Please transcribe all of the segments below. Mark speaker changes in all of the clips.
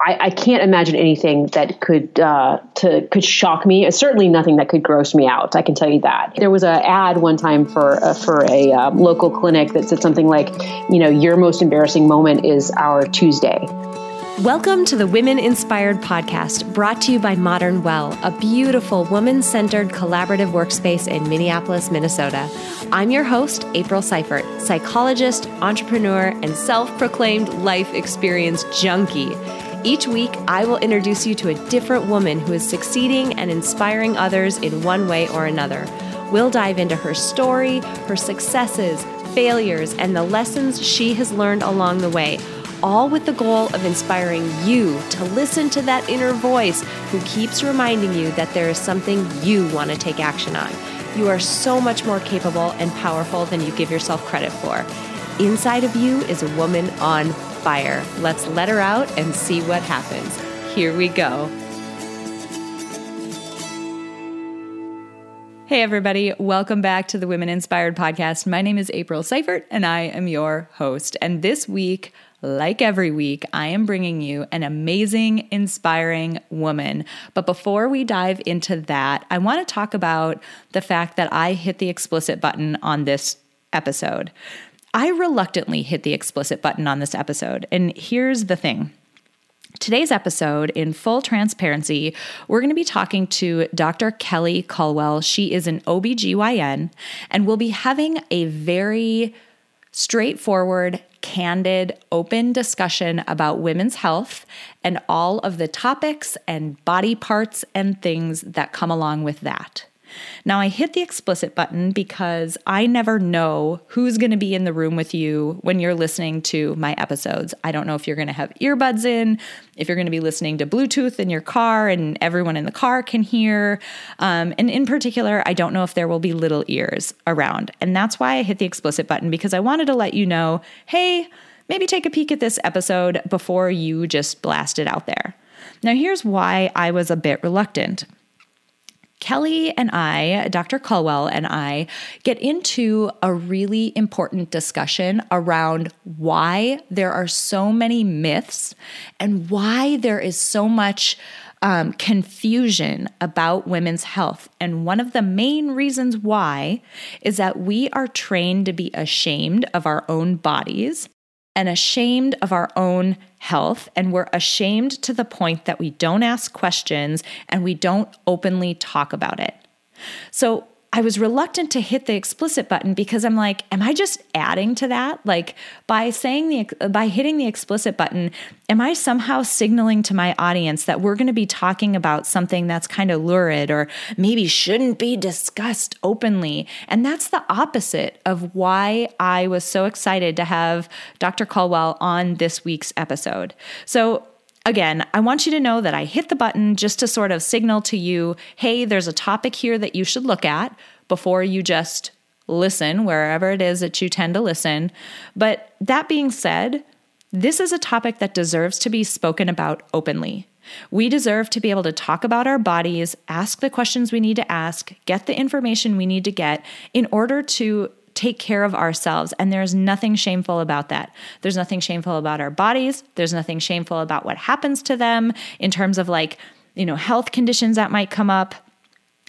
Speaker 1: I, I, can't imagine anything that could uh, to could shock me. Certainly nothing that could gross me out. I can tell you that. There was an ad one time for uh, for a uh, local clinic that said something like, you know, your most embarrassing moment is our Tuesday.
Speaker 2: Welcome to the Women Inspired podcast, brought to you by Modern Well, a beautiful woman centered collaborative workspace in Minneapolis, Minnesota. I'm your host, April Seifert, psychologist, entrepreneur, and self proclaimed life experience junkie. Each week, I will introduce you to a different woman who is succeeding and inspiring others in one way or another. We'll dive into her story, her successes, failures, and the lessons she has learned along the way, all with the goal of inspiring you to listen to that inner voice who keeps reminding you that there is something you want to take action on. You are so much more capable and powerful than you give yourself credit for. Inside of you is a woman on fire. Let's let her out and see what happens. Here we go. Hey, everybody. Welcome back to the Women Inspired Podcast. My name is April Seifert, and I am your host. And this week, like every week, I am bringing you an amazing, inspiring woman. But before we dive into that, I want to talk about the fact that I hit the explicit button on this episode. I reluctantly hit the explicit button on this episode. And here's the thing. Today's episode, in full transparency, we're going to be talking to Dr. Kelly Culwell. She is an OBGYN, and we'll be having a very straightforward, candid, open discussion about women's health and all of the topics and body parts and things that come along with that. Now, I hit the explicit button because I never know who's going to be in the room with you when you're listening to my episodes. I don't know if you're going to have earbuds in, if you're going to be listening to Bluetooth in your car and everyone in the car can hear. Um, and in particular, I don't know if there will be little ears around. And that's why I hit the explicit button because I wanted to let you know hey, maybe take a peek at this episode before you just blast it out there. Now, here's why I was a bit reluctant. Kelly and I, Dr. Culwell and I, get into a really important discussion around why there are so many myths and why there is so much um, confusion about women's health. And one of the main reasons why is that we are trained to be ashamed of our own bodies and ashamed of our own health. And we're ashamed to the point that we don't ask questions and we don't openly talk about it. So I was reluctant to hit the explicit button because I'm like, am I just adding to that? Like by saying the by hitting the explicit button, am I somehow signaling to my audience that we're going to be talking about something that's kind of lurid or maybe shouldn't be discussed openly? And that's the opposite of why I was so excited to have Dr. Culwell on this week's episode. So Again, I want you to know that I hit the button just to sort of signal to you hey, there's a topic here that you should look at before you just listen wherever it is that you tend to listen. But that being said, this is a topic that deserves to be spoken about openly. We deserve to be able to talk about our bodies, ask the questions we need to ask, get the information we need to get in order to take care of ourselves. And there's nothing shameful about that. There's nothing shameful about our bodies. There's nothing shameful about what happens to them in terms of like, you know, health conditions that might come up.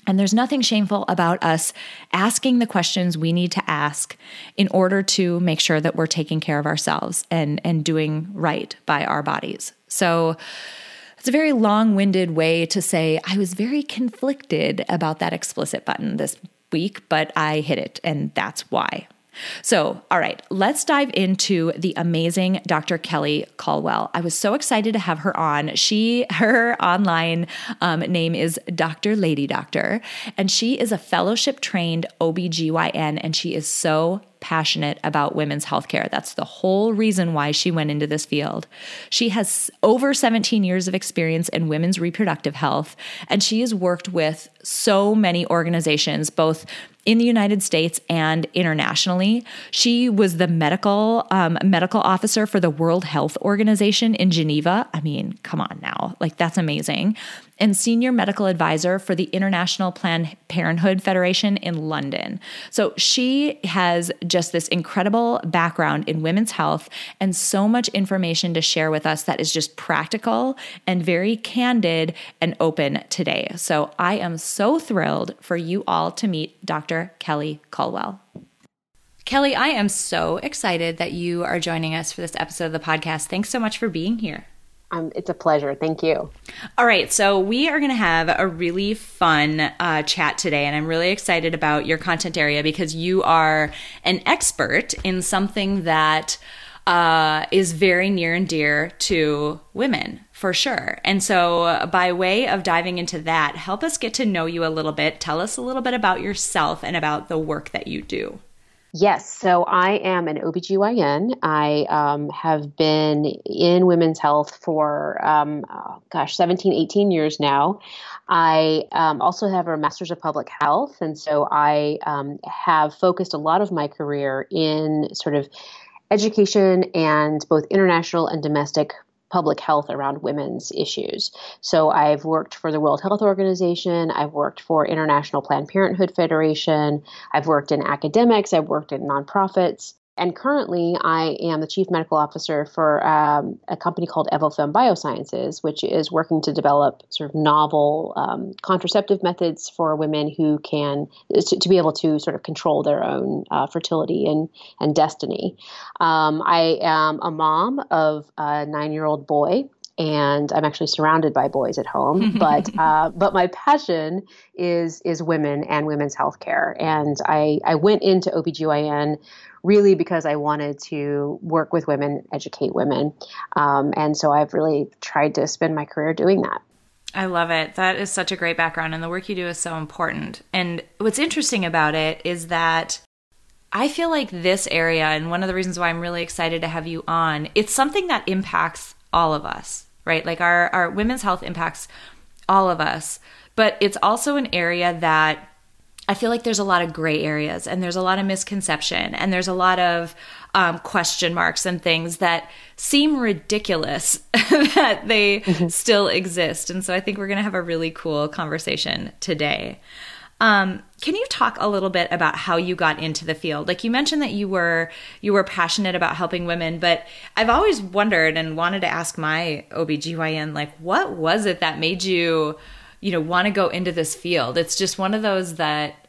Speaker 2: And there's nothing shameful about us asking the questions we need to ask in order to make sure that we're taking care of ourselves and, and doing right by our bodies. So, it's a very long winded way to say I was very conflicted about that explicit button this week, but I hit it, and that's why. So, all right, let's dive into the amazing Dr. Kelly Culwell. I was so excited to have her on. She, her online um, name is Dr. Lady Doctor, and she is a fellowship trained OBGYN, and she is so passionate about women's healthcare. That's the whole reason why she went into this field. She has over 17 years of experience in women's reproductive health, and she has worked with so many organizations, both in the United States and internationally. She was the medical um, medical officer for the World Health Organization in Geneva. I mean, come on now, like that's amazing. And senior medical advisor for the International Planned Parenthood Federation in London. So she has just this incredible background in women's health and so much information to share with us that is just practical and very candid and open today. So I am so thrilled for you all to meet Dr. Kelly Culwell. Kelly, I am so excited that you are joining us for this episode of the podcast. Thanks so much for being here.
Speaker 1: Um, it's a pleasure. Thank you.
Speaker 2: All right. So, we are going to have a really fun uh, chat today, and I'm really excited about your content area because you are an expert in something that uh, is very near and dear to women for sure. And so, by way of diving into that, help us get to know you a little bit. Tell us a little bit about yourself and about the work that you do.
Speaker 1: Yes, so I am an OBGYN. I um, have been in women's health for, um, oh, gosh, 17, 18 years now. I um, also have a master's of public health, and so I um, have focused a lot of my career in sort of education and both international and domestic public health around women's issues. So I've worked for the World Health Organization, I've worked for International Planned Parenthood Federation, I've worked in academics, I've worked in nonprofits. And currently, I am the chief medical officer for um, a company called Evofem Biosciences, which is working to develop sort of novel um, contraceptive methods for women who can to, to, be able to sort of control their own uh, fertility and and destiny. Um, I am a mom of a nine-year-old boy and I'm actually surrounded by boys at home. But uh, but my passion is is women and women's healthcare. And I I went into OBGYN really because I wanted to work with women, educate women. Um, and so I've really tried to spend my career doing that.
Speaker 2: I love it. That is such a great background, and the work you do is so important. And what's interesting about it is that I feel like this area, and one of the reasons why I'm really excited to have you on, it's something that impacts all of us, right? Like our, our women's health impacts all of us, but it's also an area that I feel like there's a lot of gray areas and there's a lot of misconception and there's a lot of um, question marks and things that seem ridiculous that they mm-hmm. still exist. And so I think we're going to have a really cool conversation today. Um, can you talk a little bit about how you got into the field? Like you mentioned that you were you were passionate about helping women, but I've always wondered and wanted to ask my OBGYN like what was it that made you you know, want to go into this field. It's just one of those that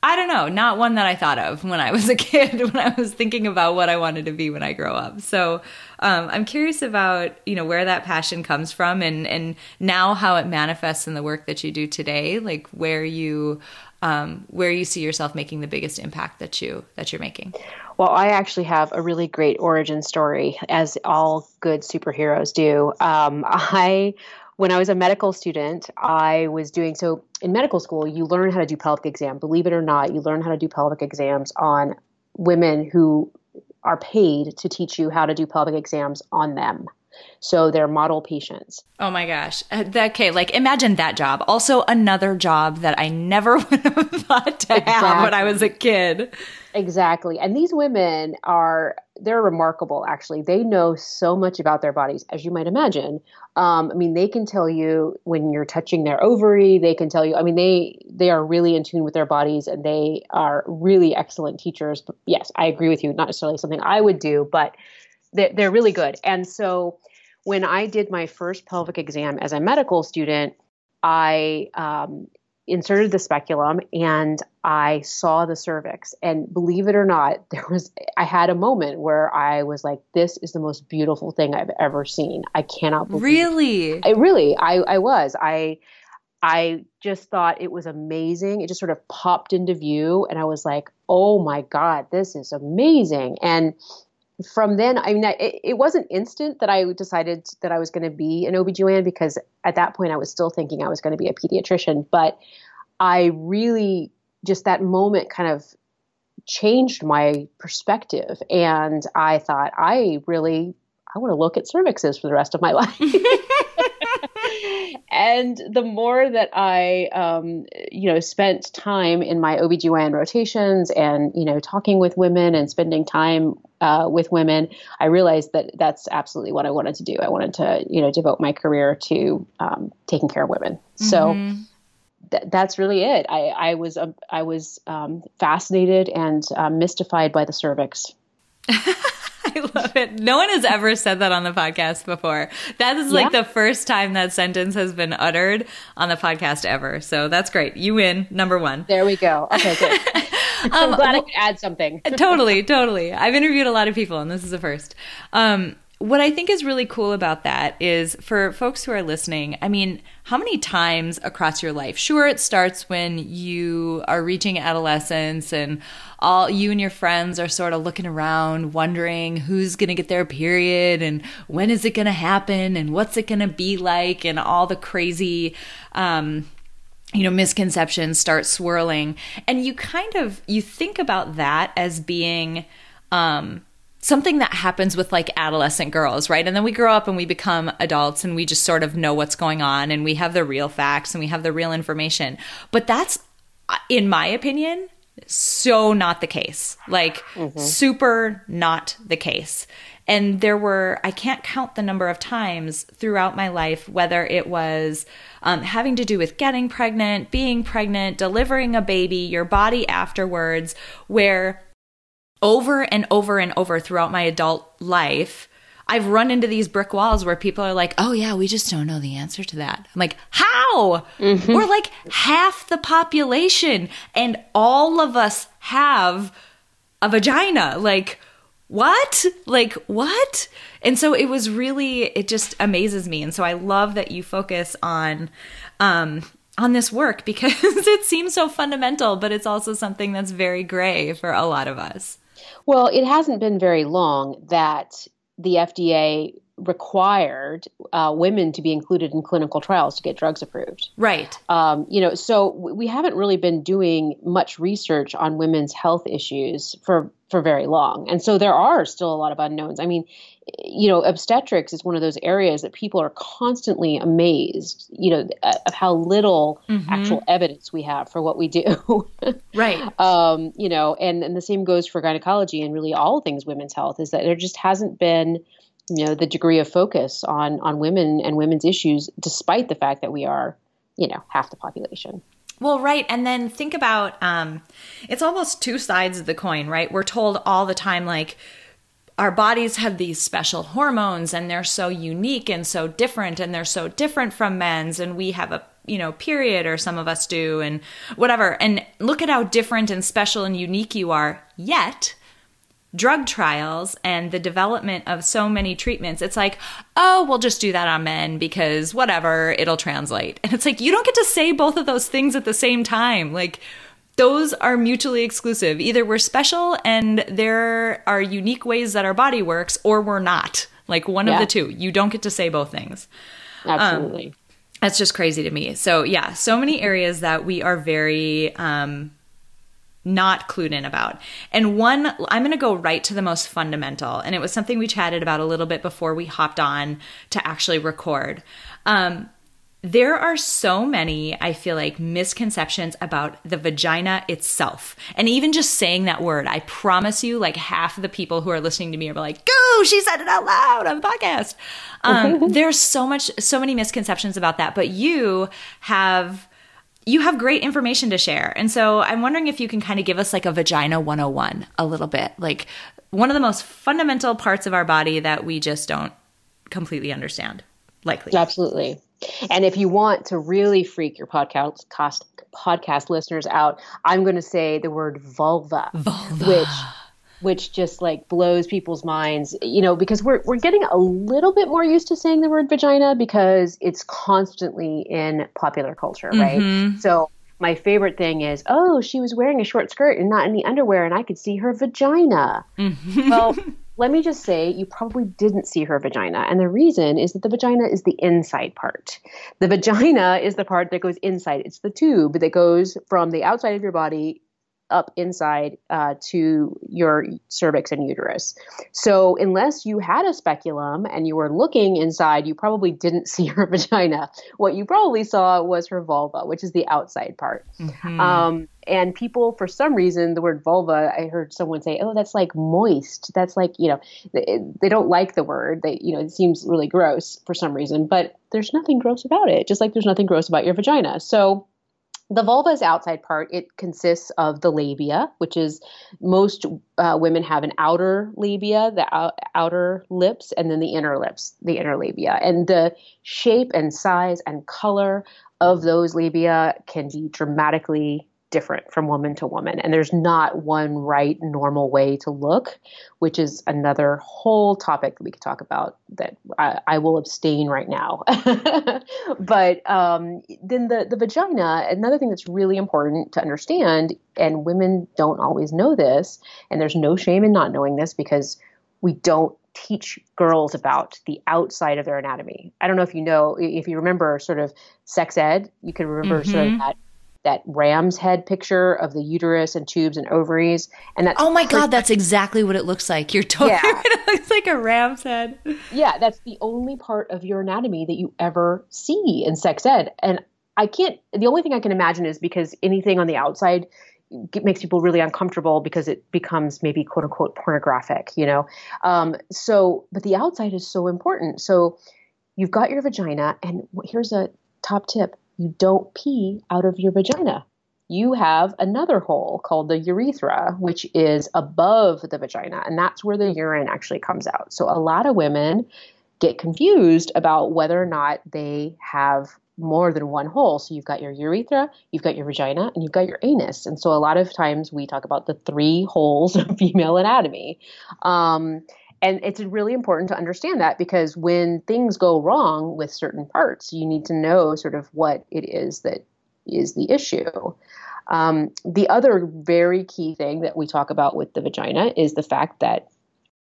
Speaker 2: I don't know, not one that I thought of when I was a kid, when I was thinking about what I wanted to be when I grow up. So um, I'm curious about, you know, where that passion comes from and, and now how it manifests in the work that you do today, like where you, um, where you see yourself making the biggest impact that you, that you're making.
Speaker 1: Well, I actually have a really great origin story, as all good superheroes do. Um, I when I was a medical student, I was doing so in medical school, you learn how to do pelvic exam. Believe it or not, you learn how to do pelvic exams on women who are paid to teach you how to do pelvic exams on them. So they're model patients.
Speaker 2: Oh my gosh. Uh, okay, like imagine that job. Also, another job that I never would have thought to exactly. have when I was a kid.
Speaker 1: Exactly. And these women are, they're remarkable, actually. They know so much about their bodies, as you might imagine. Um, I mean, they can tell you when you're touching their ovary. They can tell you, I mean, they, they are really in tune with their bodies and they are really excellent teachers. But yes, I agree with you. Not necessarily something I would do, but they're, they're really good. And so when I did my first pelvic exam as a medical student, I um, inserted the speculum and I saw the cervix. And believe it or not, there was I had a moment where I was like, "This is the most beautiful thing I've ever seen." I cannot believe.
Speaker 2: Really,
Speaker 1: I really, I, I was. I I just thought it was amazing. It just sort of popped into view, and I was like, "Oh my god, this is amazing!" And from then, I mean, it, it wasn't instant that I decided that I was going to be an OBGYN because at that point I was still thinking I was going to be a pediatrician. But I really, just that moment kind of changed my perspective. And I thought, I really, I want to look at cervixes for the rest of my life. and the more that I, um, you know, spent time in my OBGYN rotations and, you know, talking with women and spending time uh, with women, I realized that that's absolutely what I wanted to do. I wanted to, you know, devote my career to um, taking care of women. So mm-hmm. th- that's really it. I, I was uh, I was um, fascinated and uh, mystified by the cervix.
Speaker 2: I love it. No one has ever said that on the podcast before. That is like yeah. the first time that sentence has been uttered on the podcast ever. So that's great. You win, number one.
Speaker 1: There we go. Okay, good. I'm um, glad I could add something.
Speaker 2: totally, totally. I've interviewed a lot of people, and this is the first. Um, what I think is really cool about that is for folks who are listening, I mean, how many times across your life? Sure, it starts when you are reaching adolescence and all you and your friends are sort of looking around, wondering who's going to get their period and when is it going to happen and what's it going to be like and all the crazy, um, you know misconceptions start swirling and you kind of you think about that as being um something that happens with like adolescent girls, right? And then we grow up and we become adults and we just sort of know what's going on and we have the real facts and we have the real information. But that's, in my opinion, so not the case. Like, mm-hmm. super not the case. And there were, I can't count the number of times throughout my life, whether it was um, having to do with getting pregnant, being pregnant, delivering a baby, your body afterwards, where over and over and over throughout my adult life, I've run into these brick walls where people are like, oh, yeah, we just don't know the answer to that. I'm like, how? Mm-hmm. We're like half the population, and all of us have a vagina. Like, what? Like, what? And so it was really, it just amazes me. And so I love that you focus on, um, on this work because it seems so fundamental, but it's also something that's very gray for a lot of us.
Speaker 1: Well, it hasn't been very long that the FDA required uh, women to be included in clinical trials to get drugs approved.
Speaker 2: Right.
Speaker 1: Um, you know, so we haven't really been doing much research on women's health issues for for very long, and so there are still a lot of unknowns. I mean, you know, obstetrics is one of those areas that people are constantly amazed, you know, of how little mm-hmm. actual evidence we have for what we do.
Speaker 2: right.
Speaker 1: Um, you know, and, and the same goes for gynecology and really all things women's health is that there just hasn't been, you know, the degree of focus on on women and women's issues, despite the fact that we are, you know, half the population.
Speaker 2: Well, right. And then think about um, it's almost two sides of the coin, right? We're told all the time, like, our bodies have these special hormones and they're so unique and so different and they're so different from men's and we have a you know period or some of us do and whatever. And look at how different and special and unique you are. Yet drug trials and the development of so many treatments it's like oh we'll just do that on men because whatever it'll translate. And it's like you don't get to say both of those things at the same time. Like those are mutually exclusive. Either we're special and there are unique ways that our body works, or we're not. Like one yeah. of the two. You don't get to say both things.
Speaker 1: Absolutely.
Speaker 2: Um, that's just crazy to me. So, yeah, so many areas that we are very um, not clued in about. And one, I'm going to go right to the most fundamental. And it was something we chatted about a little bit before we hopped on to actually record. Um, there are so many, I feel like, misconceptions about the vagina itself. And even just saying that word, I promise you, like half of the people who are listening to me are like, go, she said it out loud on the podcast. Um, there's so much, so many misconceptions about that. But you have, you have great information to share. And so I'm wondering if you can kind of give us like a vagina 101 a little bit, like one of the most fundamental parts of our body that we just don't completely understand, likely.
Speaker 1: Absolutely. And if you want to really freak your podcast cost, podcast listeners out, I'm going to say the word vulva,
Speaker 2: vulva.
Speaker 1: which which just like blows people's minds, you know, because we're we're getting a little bit more used to saying the word vagina because it's constantly in popular culture, right? Mm-hmm. So my favorite thing is, oh, she was wearing a short skirt and not any underwear, and I could see her vagina. Mm-hmm. Well, let me just say, you probably didn't see her vagina. And the reason is that the vagina is the inside part. The vagina is the part that goes inside, it's the tube that goes from the outside of your body up inside uh, to your cervix and uterus. So, unless you had a speculum and you were looking inside, you probably didn't see her vagina. What you probably saw was her vulva, which is the outside part. Mm-hmm. Um, and people, for some reason, the word vulva, I heard someone say, "Oh, that's like moist." That's like you know, they, they don't like the word. They you know, it seems really gross for some reason. But there's nothing gross about it. Just like there's nothing gross about your vagina. So the vulva's outside part, it consists of the labia, which is most uh, women have an outer labia, the out, outer lips, and then the inner lips, the inner labia. And the shape and size and color of those labia can be dramatically different from woman to woman. And there's not one right normal way to look, which is another whole topic that we could talk about that I, I will abstain right now. but um, then the, the vagina, another thing that's really important to understand, and women don't always know this, and there's no shame in not knowing this because we don't teach girls about the outside of their anatomy. I don't know if you know, if you remember sort of sex ed, you can remember mm-hmm. sort of mm-hmm. that that ram's head picture of the uterus and tubes and ovaries. And that's
Speaker 2: oh my god, that's exactly what it looks like. You're totally yeah. right. It looks like a ram's head.
Speaker 1: Yeah, that's the only part of your anatomy that you ever see in sex ed. And I can't. The only thing I can imagine is because anything on the outside makes people really uncomfortable because it becomes maybe quote unquote pornographic, you know. Um, so, but the outside is so important. So you've got your vagina, and here's a top tip you don't pee out of your vagina. You have another hole called the urethra, which is above the vagina, and that's where the urine actually comes out. So a lot of women get confused about whether or not they have more than one hole. So you've got your urethra, you've got your vagina, and you've got your anus. And so a lot of times we talk about the three holes of female anatomy. Um, and it's really important to understand that because when things go wrong with certain parts, you need to know sort of what it is that is the issue. Um, the other very key thing that we talk about with the vagina is the fact that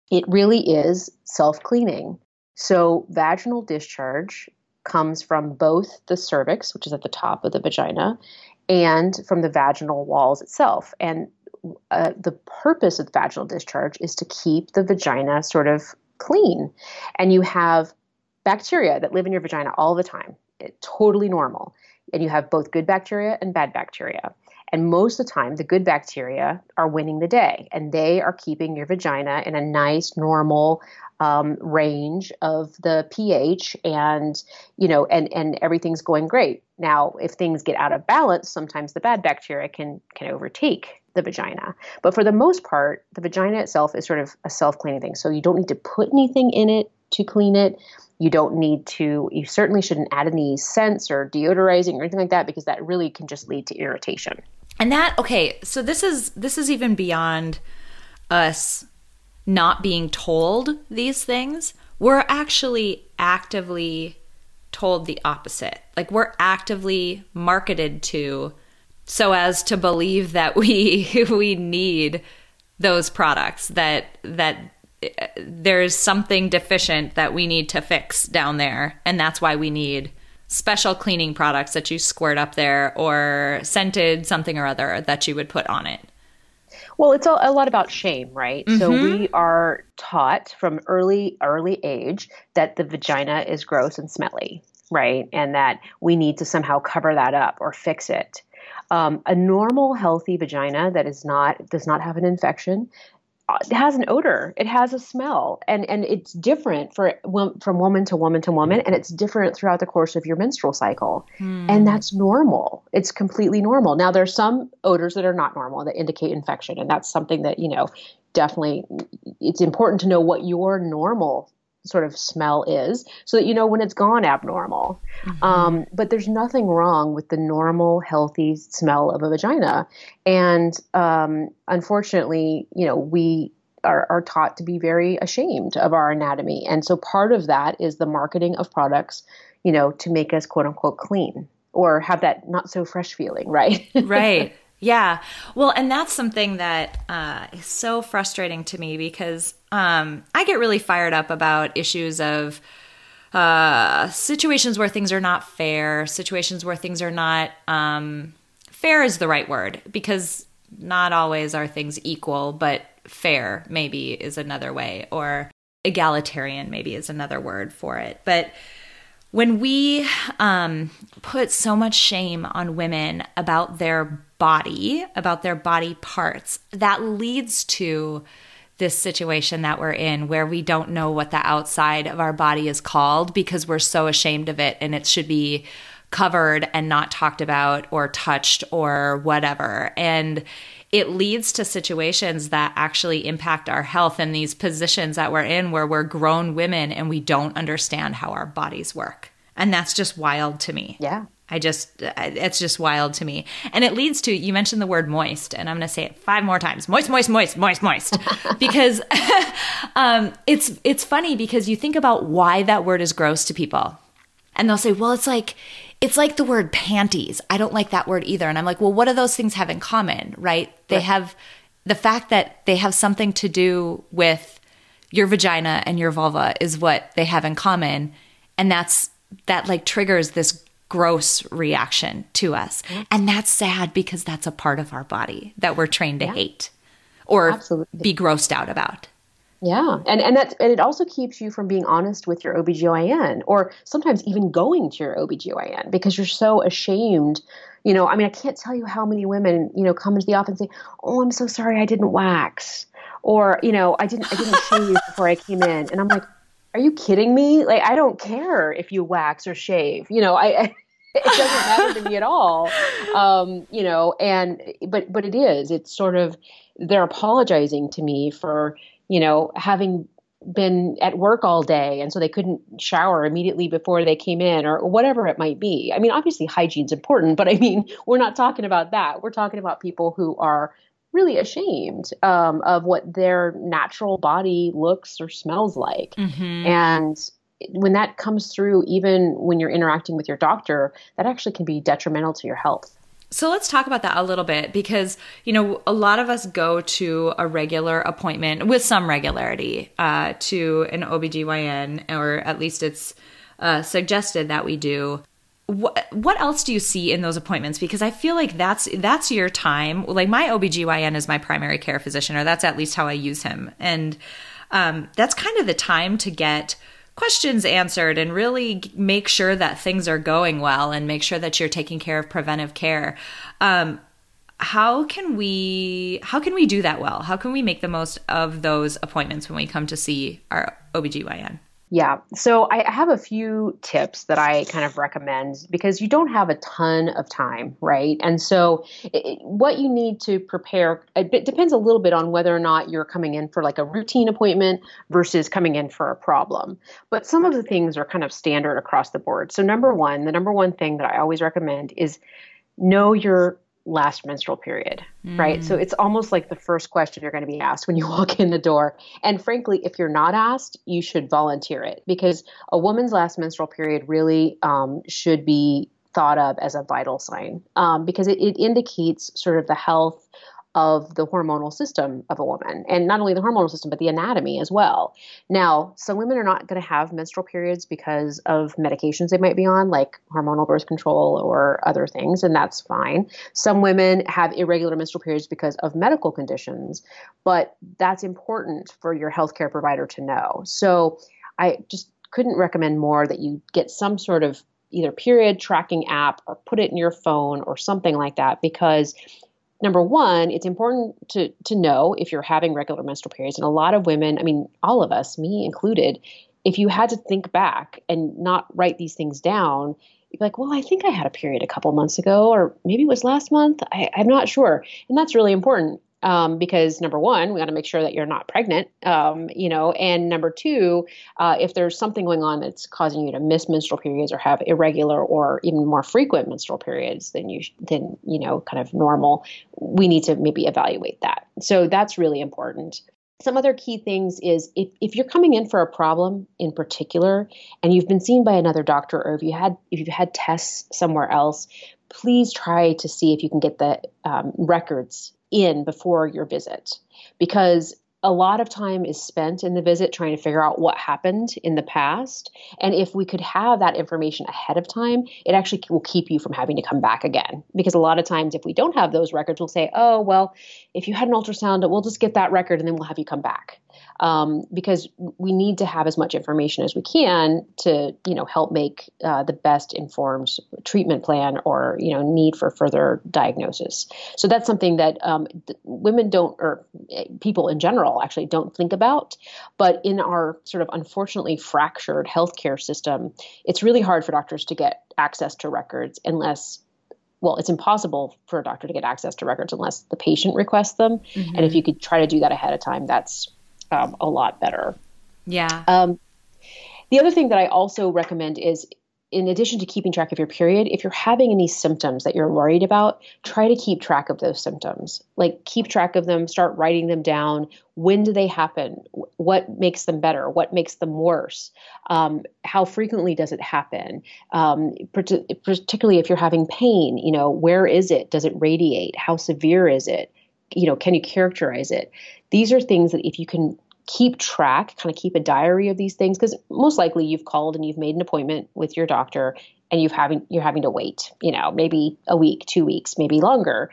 Speaker 1: it really is self cleaning. So, vaginal discharge comes from both the cervix, which is at the top of the vagina, and from the vaginal walls itself. And uh, the purpose of vaginal discharge is to keep the vagina sort of clean. And you have bacteria that live in your vagina all the time, it, totally normal. And you have both good bacteria and bad bacteria. And most of the time, the good bacteria are winning the day, and they are keeping your vagina in a nice, normal um, range of the pH, and you know, and and everything's going great. Now, if things get out of balance, sometimes the bad bacteria can can overtake the vagina. But for the most part, the vagina itself is sort of a self cleaning thing. So you don't need to put anything in it to clean it. You don't need to, you certainly shouldn't add any scents or deodorizing or anything like that because that really can just lead to irritation.
Speaker 2: And that, okay, so this is, this is even beyond us not being told these things. We're actually actively told the opposite. Like we're actively marketed to so as to believe that we we need those products that that uh, there's something deficient that we need to fix down there. And that's why we need special cleaning products that you squirt up there or scented something or other that you would put on it.
Speaker 1: Well it's a, a lot about shame right? Mm-hmm. so we are taught from early early age that the vagina is gross and smelly right? And that we need to somehow cover that up or fix it um, a normal, healthy vagina that is not does not have an infection uh, it has an odor. It has a smell. And and it's different for from woman to woman to woman and it's different throughout the course of your menstrual cycle. Hmm. and that's normal. It's completely normal. Now there's some odors that are not normal that indicate infection and that's something that you know definitely it's important to know what your normal sort of smell is so that you know when it's gone abnormal. Mm-hmm. Um, but there's nothing wrong with the normal, healthy smell of a vagina. And um, unfortunately, you know, we are, are taught to be very ashamed of our anatomy. And so part of that is the marketing of products, you know, to make us quote unquote clean or have that not so fresh feeling, right?
Speaker 2: right. Yeah. Well, and that's something that uh, is so frustrating to me because um, I get really fired up about issues of uh, situations where things are not fair, situations where things are not um, fair is the right word because not always are things equal, but fair maybe is another way, or egalitarian maybe is another word for it. But when we um, put so much shame on women about their body, about their body parts, that leads to this situation that we're in where we don't know what the outside of our body is called because we're so ashamed of it and it should be covered and not talked about or touched or whatever. And it leads to situations that actually impact our health in these positions that we're in where we're grown women and we don't understand how our bodies work. And that's just wild to me.
Speaker 1: Yeah.
Speaker 2: I just, it's just wild to me. And it leads to, you mentioned the word moist, and I'm going to say it five more times moist, moist, moist, moist, moist. because um, it's, it's funny because you think about why that word is gross to people. And they'll say, well, it's like, it's like the word panties. I don't like that word either. And I'm like, well, what do those things have in common, right? They right. have the fact that they have something to do with your vagina and your vulva is what they have in common. And that's that like triggers this gross reaction to us. And that's sad because that's a part of our body that we're trained to yeah. hate or Absolutely. be grossed out about.
Speaker 1: Yeah. And and that and it also keeps you from being honest with your OBGYN or sometimes even going to your OBGYN because you're so ashamed. You know, I mean, I can't tell you how many women, you know, come into the office and say, "Oh, I'm so sorry I didn't wax." Or, you know, I didn't I didn't shave before I came in. And I'm like, "Are you kidding me? Like I don't care if you wax or shave." You know, I, I it doesn't matter to me at all. Um, you know, and but but it is. It's sort of they're apologizing to me for you know, having been at work all day and so they couldn't shower immediately before they came in or whatever it might be. I mean, obviously hygiene's important, but I mean, we're not talking about that. We're talking about people who are really ashamed um, of what their natural body looks or smells like. Mm-hmm. And when that comes through, even when you're interacting with your doctor, that actually can be detrimental to your health.
Speaker 2: So let's talk about that a little bit because, you know, a lot of us go to a regular appointment with some regularity uh, to an OBGYN, or at least it's uh, suggested that we do. What, what else do you see in those appointments? Because I feel like that's that's your time. Like my OBGYN is my primary care physician, or that's at least how I use him. And um, that's kind of the time to get – questions answered and really make sure that things are going well and make sure that you're taking care of preventive care. Um, how can we how can we do that well? How can we make the most of those appointments when we come to see our obgyn
Speaker 1: yeah. So I have a few tips that I kind of recommend because you don't have a ton of time, right? And so it, what you need to prepare it depends a little bit on whether or not you're coming in for like a routine appointment versus coming in for a problem. But some of the things are kind of standard across the board. So number 1, the number one thing that I always recommend is know your last menstrual period, mm. right? So mm. it's almost like the first question you're going to be asked when you walk in the door. And frankly, if you're not asked, you should volunteer it because a woman's last menstrual period really um, should be thought of as a vital sign um, because it, it indicates sort of the health of the hormonal system of a woman and not only the hormonal system but the anatomy as well. Now some women are not going to have menstrual periods because of medications they might be on like hormonal birth control or other things and that's fine. Some women have irregular menstrual periods because of medical conditions but that's important for your healthcare provider to know. So i just couldn't recommend more that you get some sort of either period tracking app or put it in your phone or something like that because number one, it's important to to know if you're having regular menstrual periods. And a lot of women, I mean, all of us, me included, if you had to think back and not write these things down, you'd be like, well, I think I had a period a couple months ago, or maybe it was last month. I, I'm not sure. And that's really important um, because number one, we got to make sure that you're not pregnant, um, you know, and number two, uh, if there's something going on that's causing you to miss menstrual periods or have irregular or even more frequent menstrual periods than you than you know kind of normal, we need to maybe evaluate that. So that's really important. Some other key things is if, if you're coming in for a problem in particular and you've been seen by another doctor or if you had if you've had tests somewhere else, please try to see if you can get the um, records in before your visit. Because a lot of time is spent in the visit trying to figure out what happened in the past. And if we could have that information ahead of time, it actually will keep you from having to come back again. Because a lot of times, if we don't have those records, we'll say, oh, well, if you had an ultrasound, we'll just get that record and then we'll have you come back um, because we need to have as much information as we can to you know help make uh, the best informed treatment plan or you know need for further diagnosis. So that's something that um, women don't or eh, people in general actually don't think about. But in our sort of unfortunately fractured healthcare system, it's really hard for doctors to get access to records unless well, it's impossible for a doctor to get access to records unless the patient requests them. Mm-hmm. And if you could try to do that ahead of time, that's um, a lot better.
Speaker 2: Yeah. Um,
Speaker 1: the other thing that I also recommend is in addition to keeping track of your period, if you're having any symptoms that you're worried about, try to keep track of those symptoms. Like keep track of them, start writing them down. When do they happen? What makes them better? What makes them worse? Um, how frequently does it happen? Um, particularly if you're having pain, you know, where is it? Does it radiate? How severe is it? You know, can you characterize it? These are things that if you can keep track, kind of keep a diary of these things because most likely you've called and you've made an appointment with your doctor and you've having you're having to wait, you know, maybe a week, two weeks, maybe longer.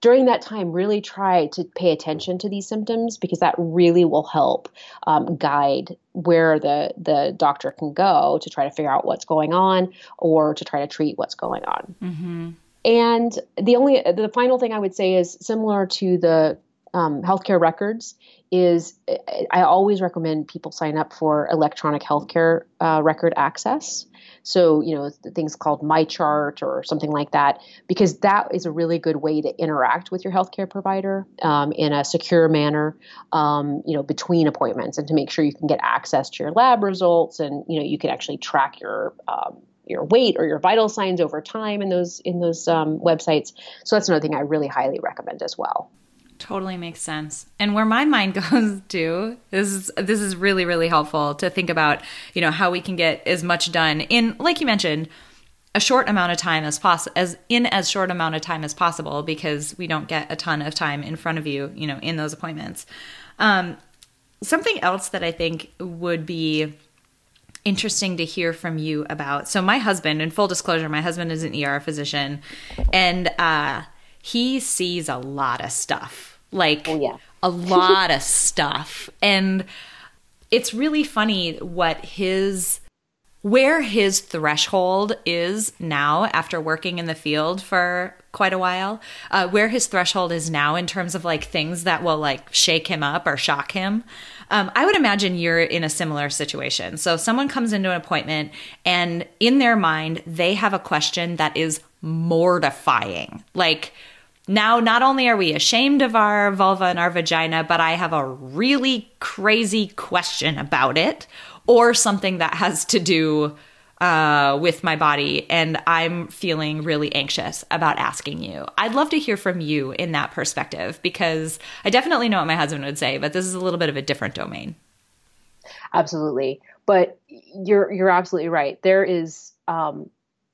Speaker 1: During that time, really try to pay attention to these symptoms because that really will help um, guide where the the doctor can go to try to figure out what's going on or to try to treat what's going on. Mm-hmm. And the only the final thing I would say is similar to the um, healthcare records is I always recommend people sign up for electronic healthcare uh, record access. So, you know, things called MyChart or something like that, because that is a really good way to interact with your healthcare provider um, in a secure manner, um, you know, between appointments and to make sure you can get access to your lab results and, you know, you can actually track your um, your weight or your vital signs over time in those in those um, websites. So that's another thing I really highly recommend as well.
Speaker 2: Totally makes sense. And where my mind goes to this is this is really really helpful to think about, you know, how we can get as much done in like you mentioned a short amount of time as possible as in as short amount of time as possible because we don't get a ton of time in front of you, you know, in those appointments. Um, something else that I think would be interesting to hear from you about. So my husband, in full disclosure, my husband is an ER physician and uh he sees a lot of stuff. Like oh, yeah. a lot of stuff. And it's really funny what his where his threshold is now after working in the field for quite a while uh, where his threshold is now in terms of like things that will like shake him up or shock him um, i would imagine you're in a similar situation so someone comes into an appointment and in their mind they have a question that is mortifying like now, not only are we ashamed of our vulva and our vagina, but I have a really crazy question about it or something that has to do uh, with my body. And I'm feeling really anxious about asking you. I'd love to hear from you in that perspective because I definitely know what my husband would say, but this is a little bit of a different domain.
Speaker 1: Absolutely. But you're, you're absolutely right. There is, um,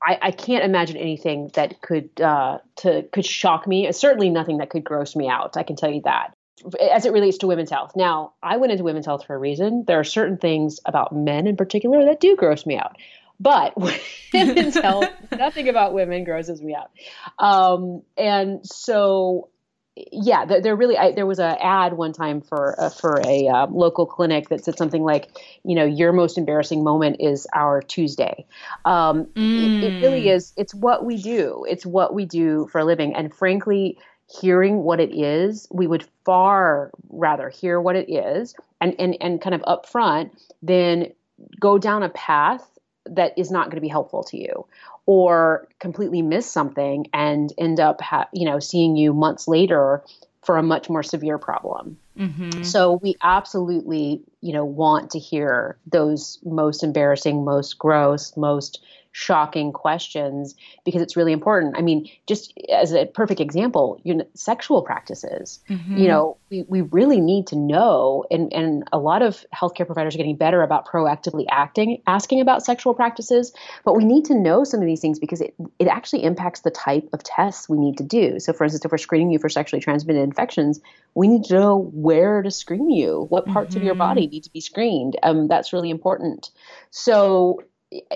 Speaker 1: I, I, can't imagine anything that could uh, to could shock me. Certainly nothing that could gross me out. I can tell you that. As it relates to women's health. Now, I went into women's health for a reason. There are certain things about men in particular that do gross me out. But women's health, nothing about women grosses me out. Um, and so yeah, they're, really. I, there was an ad one time for uh, for a uh, local clinic that said something like, you know, your most embarrassing moment is our Tuesday. Um, mm. it, it, really mm. is. It's what we do. It's what we do for a living. And frankly, hearing what it is, we would far rather hear what it is and and and kind of upfront than go down a path that is not going to be helpful to you or completely miss something and end up ha- you know seeing you months later for a much more severe problem. Mm-hmm. So we absolutely, you know, want to hear those most embarrassing, most gross, most shocking questions because it's really important. I mean, just as a perfect example, you know, sexual practices. Mm-hmm. You know, we, we really need to know, and, and a lot of healthcare providers are getting better about proactively acting, asking about sexual practices, but we need to know some of these things because it, it actually impacts the type of tests we need to do. So, for instance, if we're screening you for sexually transmitted infections, we need to know where to screen you, what parts mm-hmm. of your body mm-hmm. need to be screened. Um, that's really important. So,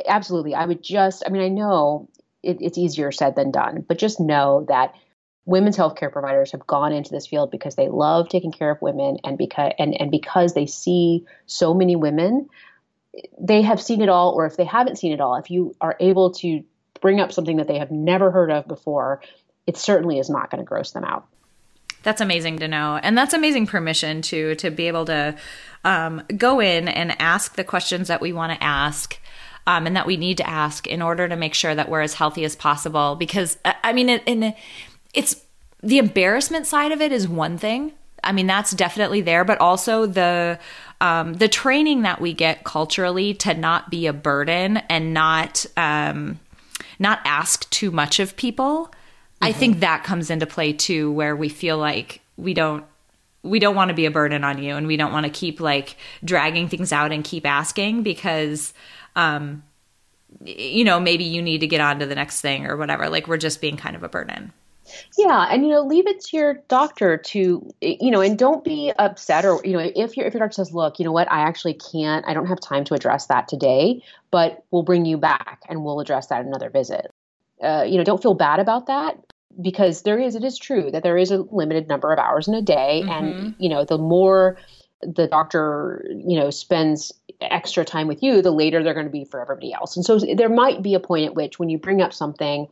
Speaker 1: absolutely, I would just, I mean, I know it, it's easier said than done, but just know that women's healthcare providers have gone into this field because they love taking care of women and because and, and because they see so many women they have seen it all or if they haven't seen it all if you are able to bring up something that they have never heard of before it certainly is not going to gross them out.
Speaker 2: That's amazing to know and that's amazing permission to to be able to um, go in and ask the questions that we want to ask um, and that we need to ask in order to make sure that we're as healthy as possible because i mean in, it's the embarrassment side of it is one thing I mean, that's definitely there, but also the um, the training that we get culturally to not be a burden and not um, not ask too much of people. Mm-hmm. I think that comes into play too, where we feel like we don't we don't want to be a burden on you, and we don't want to keep like dragging things out and keep asking because. Um, you know, maybe you need to get on to the next thing or whatever. Like we're just being kind of a burden.
Speaker 1: Yeah, and you know, leave it to your doctor to you know, and don't be upset or you know, if your if your doctor says, "Look, you know what? I actually can't. I don't have time to address that today, but we'll bring you back and we'll address that another visit." Uh, you know, don't feel bad about that because there is it is true that there is a limited number of hours in a day mm-hmm. and you know, the more the doctor, you know, spends extra time with you, the later they're going to be for everybody else. And so there might be a point at which when you bring up something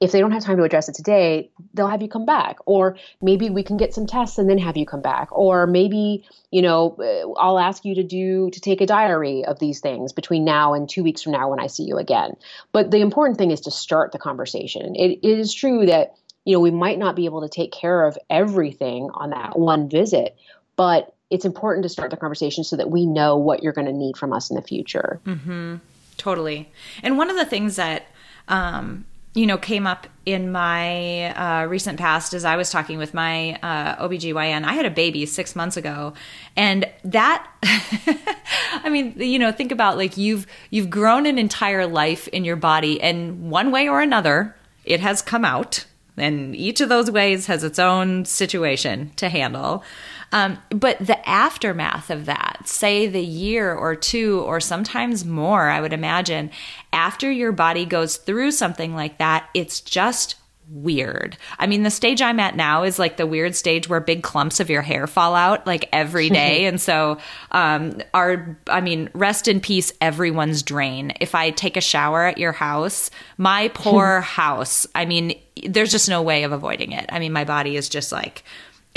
Speaker 1: if they don't have time to address it today, they'll have you come back. Or maybe we can get some tests and then have you come back. Or maybe, you know, uh, I'll ask you to do, to take a diary of these things between now and two weeks from now when I see you again. But the important thing is to start the conversation. it, it is true that, you know, we might not be able to take care of everything on that one visit, but it's important to start the conversation so that we know what you're going to need from us in the future.
Speaker 2: Mm-hmm. Totally. And one of the things that, um, you know, came up in my uh, recent past as I was talking with my uh, OBGYN. I had a baby six months ago. And that, I mean, you know, think about like you've, you've grown an entire life in your body and one way or another, it has come out. And each of those ways has its own situation to handle. Um, but the aftermath of that, say the year or two, or sometimes more, I would imagine, after your body goes through something like that, it's just weird. I mean, the stage I'm at now is like the weird stage where big clumps of your hair fall out like every day. and so, um, our, I mean, rest in peace, everyone's drain. If I take a shower at your house, my poor house, I mean, there's just no way of avoiding it. I mean, my body is just like,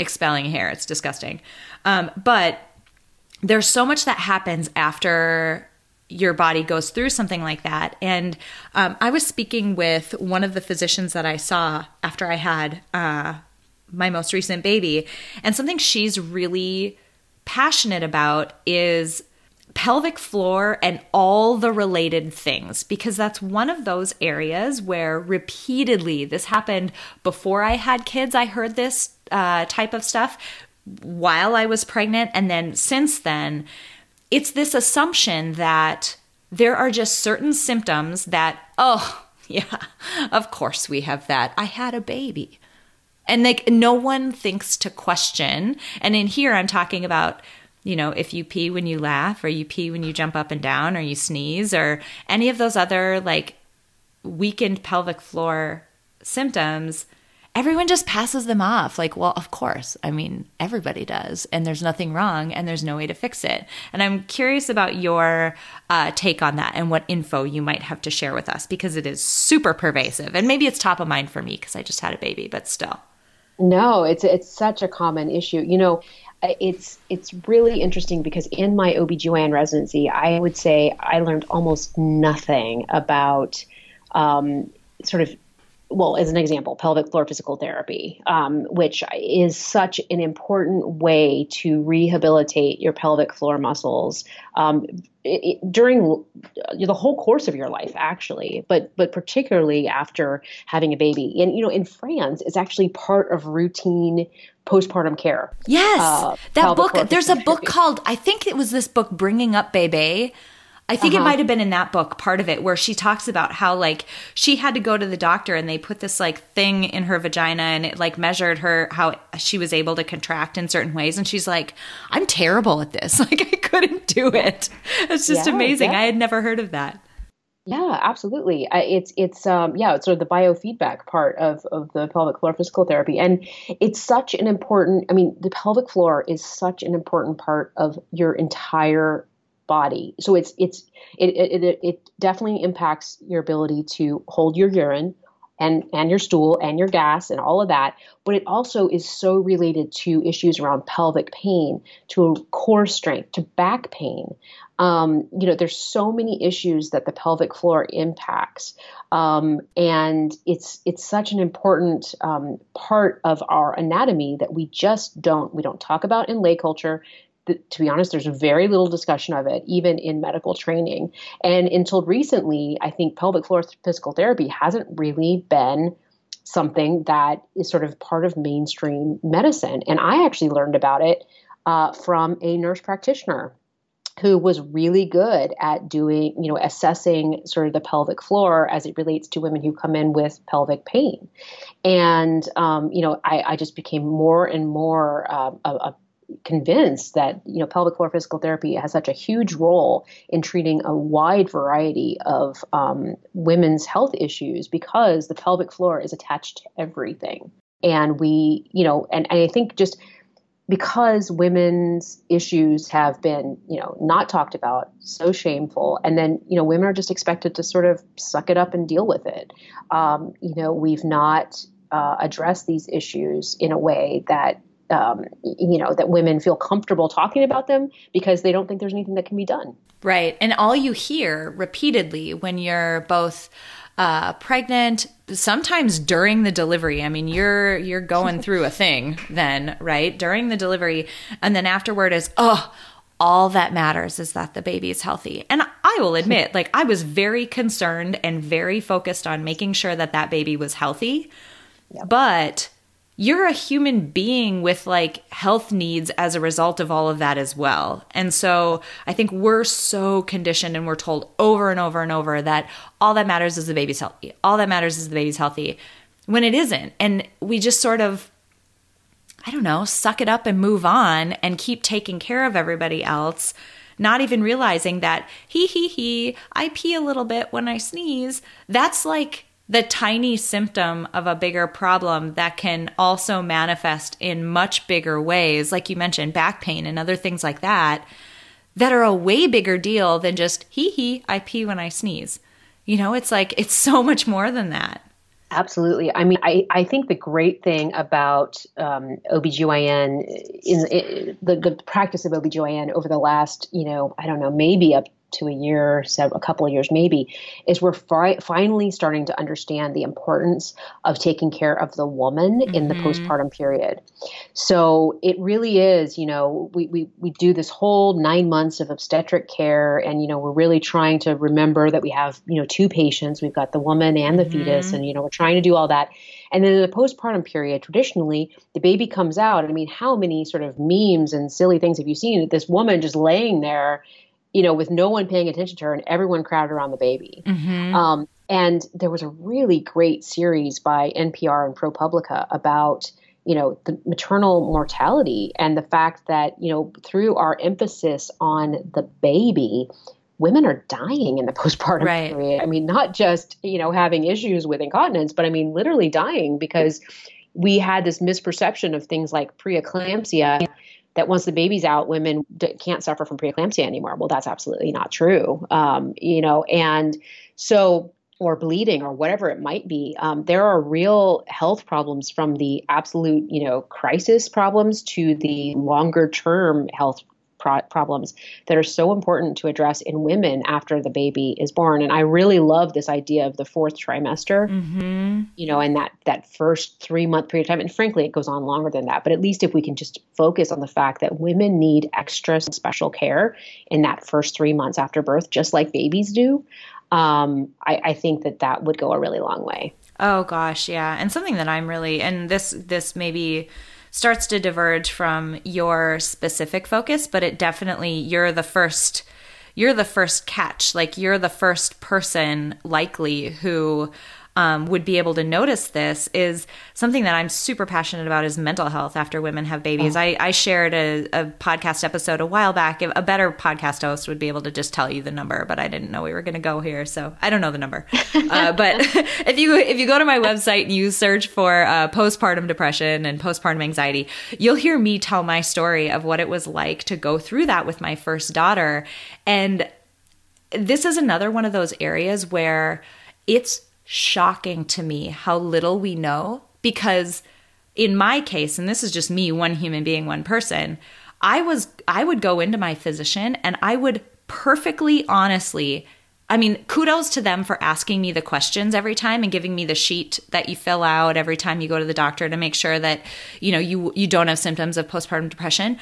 Speaker 2: expelling hair. It's disgusting. Um, but there's so much that happens after your body goes through something like that. And um, I was speaking with one of the physicians that I saw after I had uh, my most recent baby, and something she's really passionate about is pelvic floor and all the related things because that's one of those areas where repeatedly this happened before I had kids. I heard this uh, type of stuff while I was pregnant. And then since then, it's this assumption that there are just certain symptoms that, oh, yeah, of course we have that. I had a baby. And like no one thinks to question. And in here, I'm talking about you know, if you pee when you laugh or you pee when you jump up and down or you sneeze or any of those other like weakened pelvic floor symptoms, everyone just passes them off. Like, well, of course. I mean, everybody does, and there's nothing wrong, and there's no way to fix it. And I'm curious about your uh, take on that and what info you might have to share with us because it is super pervasive. And maybe it's top of mind for me because I just had a baby, but still.
Speaker 1: No, it's it's such a common issue. You know, it's it's really interesting because in my OBGYN residency, I would say I learned almost nothing about um, sort of well, as an example, pelvic floor physical therapy, um, which is such an important way to rehabilitate your pelvic floor muscles um, it, it, during the whole course of your life, actually, but but particularly after having a baby. And you know, in France, it's actually part of routine postpartum care.
Speaker 2: Yes, uh, that book. There's a book called I think it was this book, Bringing Up Bebe I think uh-huh. it might have been in that book, part of it, where she talks about how like she had to go to the doctor and they put this like thing in her vagina and it like measured her how she was able to contract in certain ways. And she's like, I'm terrible at this. Like I couldn't do it. It's just yeah, amazing. Yeah. I had never heard of that.
Speaker 1: Yeah, absolutely. It's it's um yeah, it's sort of the biofeedback part of of the pelvic floor physical therapy, and it's such an important. I mean, the pelvic floor is such an important part of your entire body. So it's it's it, it, it definitely impacts your ability to hold your urine and and your stool and your gas and all of that. But it also is so related to issues around pelvic pain, to core strength, to back pain. Um, you know, there's so many issues that the pelvic floor impacts, um, and it's it's such an important um, part of our anatomy that we just don't we don't talk about in lay culture to be honest, there's very little discussion of it, even in medical training. And until recently, I think pelvic floor physical therapy hasn't really been something that is sort of part of mainstream medicine. And I actually learned about it uh, from a nurse practitioner who was really good at doing, you know, assessing sort of the pelvic floor as it relates to women who come in with pelvic pain. And, um, you know, I, I, just became more and more uh, a, a convinced that you know pelvic floor physical therapy has such a huge role in treating a wide variety of um, women's health issues because the pelvic floor is attached to everything. And we you know and, and i think just because women's issues have been you know not talked about so shameful and then you know women are just expected to sort of suck it up and deal with it. Um, you know we've not uh, addressed these issues in a way that um, you know that women feel comfortable talking about them because they don't think there's anything that can be done
Speaker 2: right and all you hear repeatedly when you're both uh, pregnant sometimes during the delivery i mean you're you're going through a thing then right during the delivery and then afterward is oh all that matters is that the baby is healthy. And I will admit, like, I was very concerned and very focused on making sure that that baby was healthy. Yep. But you're a human being with like health needs as a result of all of that as well. And so I think we're so conditioned and we're told over and over and over that all that matters is the baby's healthy. All that matters is the baby's healthy when it isn't. And we just sort of, I don't know, suck it up and move on and keep taking care of everybody else. Not even realizing that, he, he, he, I pee a little bit when I sneeze. That's like the tiny symptom of a bigger problem that can also manifest in much bigger ways, like you mentioned, back pain and other things like that, that are a way bigger deal than just hee hee, I pee when I sneeze. You know, it's like it's so much more than that.
Speaker 1: Absolutely. I mean, I, I think the great thing about um, OBGYN, in, in the, the practice of OBGYN over the last, you know, I don't know, maybe up to a year, a couple of years maybe, is we're fi- finally starting to understand the importance of taking care of the woman mm-hmm. in the mm-hmm. postpartum period. So it really is, you know, we, we, we do this whole nine months of obstetric care, and, you know, we're really trying to remember that we have, you know, two patients. We've got the woman and the mm-hmm. fetus, and, you know, we're trying to do all that. And then in the postpartum period, traditionally, the baby comes out. I mean, how many sort of memes and silly things have you seen? This woman just laying there you know, with no one paying attention to her and everyone crowded around the baby. Mm-hmm. Um, and there was a really great series by NPR and ProPublica about, you know, the maternal mortality and the fact that, you know, through our emphasis on the baby, women are dying in the postpartum right. period. I mean, not just, you know, having issues with incontinence, but I mean, literally dying because we had this misperception of things like preeclampsia that once the baby's out, women d- can't suffer from preeclampsia anymore. Well, that's absolutely not true. Um, you know, and so or bleeding or whatever it might be, um, there are real health problems from the absolute, you know, crisis problems to the longer term health pro- problems that are so important to address in women after the baby is born. And I really love this idea of the fourth trimester, mm-hmm. you know, and that, that first three month period of time. And frankly, it goes on longer than that. But at least if we can just focus on the fact that women need extra special care in that first three months after birth, just like babies do, um, I, I think that that would go a really long way.
Speaker 2: Oh gosh, yeah. And something that I'm really and this this maybe starts to diverge from your specific focus, but it definitely you're the first you're the first catch. Like you're the first person likely who um, would be able to notice this is something that I'm super passionate about is mental health after women have babies. Oh. I, I, shared a, a, podcast episode a while back. A better podcast host would be able to just tell you the number, but I didn't know we were going to go here, so I don't know the number. uh, but if you if you go to my website and you search for uh, postpartum depression and postpartum anxiety, you'll hear me tell my story of what it was like to go through that with my first daughter, and this is another one of those areas where it's shocking to me how little we know because in my case and this is just me one human being one person i was i would go into my physician and i would perfectly honestly I mean, kudos to them for asking me the questions every time and giving me the sheet that you fill out every time you go to the doctor to make sure that, you know, you you don't have symptoms of postpartum depression.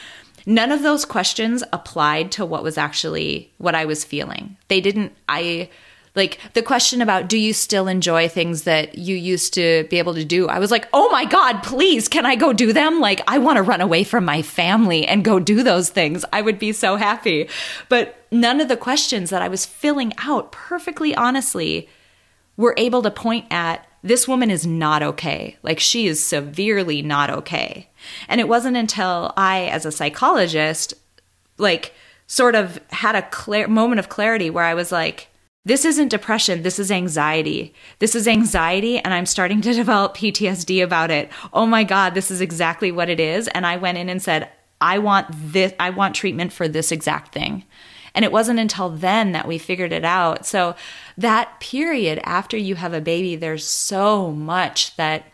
Speaker 2: None of those questions applied to what was actually what I was feeling. They didn't I like the question about do you still enjoy things that you used to be able to do? I was like, oh my God, please, can I go do them? Like, I want to run away from my family and go do those things. I would be so happy. But none of the questions that I was filling out perfectly honestly were able to point at this woman is not okay. Like, she is severely not okay. And it wasn't until I, as a psychologist, like, sort of had a clear moment of clarity where I was like, this isn't depression. This is anxiety. This is anxiety, and I'm starting to develop PTSD about it. Oh my God, this is exactly what it is. And I went in and said, I want this, I want treatment for this exact thing. And it wasn't until then that we figured it out. So, that period after you have a baby, there's so much that,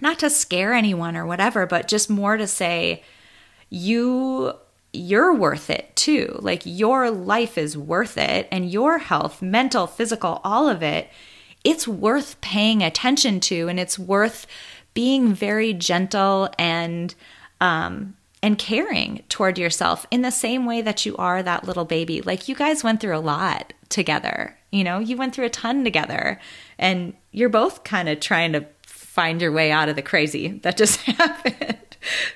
Speaker 2: not to scare anyone or whatever, but just more to say, you you're worth it too. Like your life is worth it and your health, mental, physical, all of it, it's worth paying attention to and it's worth being very gentle and um and caring toward yourself in the same way that you are that little baby. Like you guys went through a lot together. You know, you went through a ton together and you're both kind of trying to find your way out of the crazy that just happened.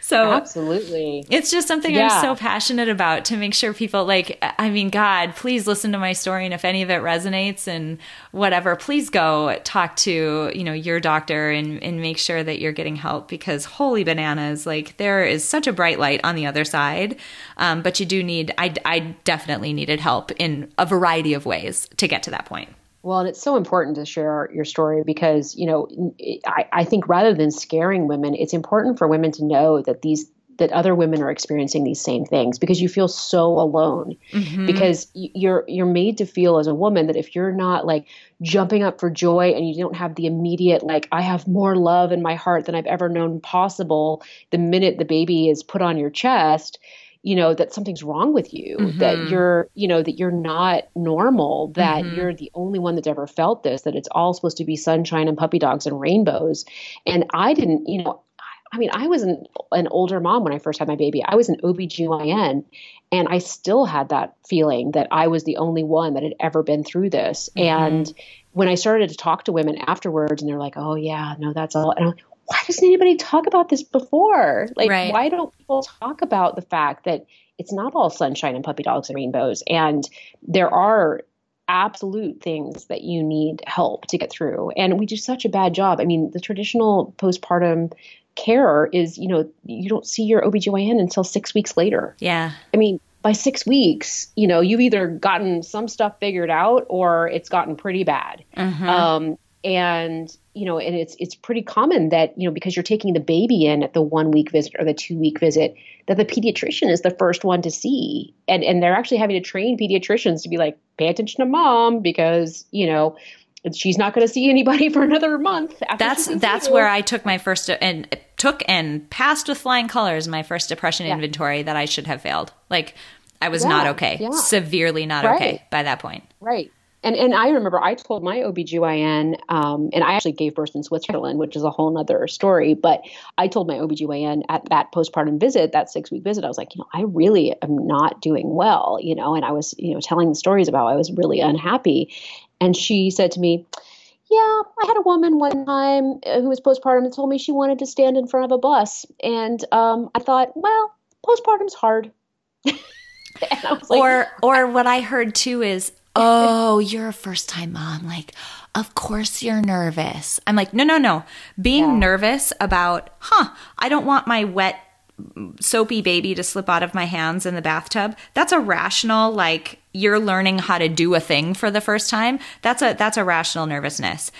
Speaker 2: so
Speaker 1: absolutely
Speaker 2: it's just something yeah. i'm so passionate about to make sure people like i mean god please listen to my story and if any of it resonates and whatever please go talk to you know your doctor and, and make sure that you're getting help because holy bananas like there is such a bright light on the other side um, but you do need I, I definitely needed help in a variety of ways to get to that point
Speaker 1: well, and it's so important to share your story because, you know, I, I think rather than scaring women, it's important for women to know that these that other women are experiencing these same things because you feel so alone mm-hmm. because you're you're made to feel as a woman that if you're not like jumping up for joy and you don't have the immediate like I have more love in my heart than I've ever known possible the minute the baby is put on your chest you know that something's wrong with you mm-hmm. that you're you know that you're not normal that mm-hmm. you're the only one that's ever felt this that it's all supposed to be sunshine and puppy dogs and rainbows and i didn't you know I mean, I was an, an older mom when I first had my baby. I was an OBGYN, and I still had that feeling that I was the only one that had ever been through this. Mm-hmm. And when I started to talk to women afterwards, and they're like, oh, yeah, no, that's all. And I'm like, why doesn't anybody talk about this before? Like, right. why don't people talk about the fact that it's not all sunshine and puppy dogs and rainbows? And there are absolute things that you need help to get through. And we do such a bad job. I mean, the traditional postpartum care is, you know, you don't see your OBGYN until six weeks later.
Speaker 2: Yeah.
Speaker 1: I mean, by six weeks, you know, you've either gotten some stuff figured out or it's gotten pretty bad. Mm-hmm. Um, and you know and it's it's pretty common that you know because you're taking the baby in at the one week visit or the two week visit that the pediatrician is the first one to see and and they're actually having to train pediatricians to be like pay attention to mom because you know she's not going to see anybody for another month
Speaker 2: that's that's where i took my first and took and passed with flying colors my first depression yeah. inventory that i should have failed Like I was yeah, not okay, yeah. severely not right. okay by that point.
Speaker 1: Right. And and I remember I told my OBGYN, um, and I actually gave birth in Switzerland, which is a whole other story. But I told my OBGYN at that postpartum visit, that six week visit, I was like, you know, I really am not doing well, you know, and I was, you know, telling the stories about I was really unhappy. And she said to me, yeah, I had a woman one time uh, who was postpartum and told me she wanted to stand in front of a bus. And um, I thought, well, postpartum's hard.
Speaker 2: like, or or what I heard too is oh, you're a first time mom. Like, of course you're nervous. I'm like, no, no, no. Being yeah. nervous about, huh, I don't want my wet, soapy baby to slip out of my hands in the bathtub. That's a rational, like, you're learning how to do a thing for the first time. That's a, that's a rational nervousness.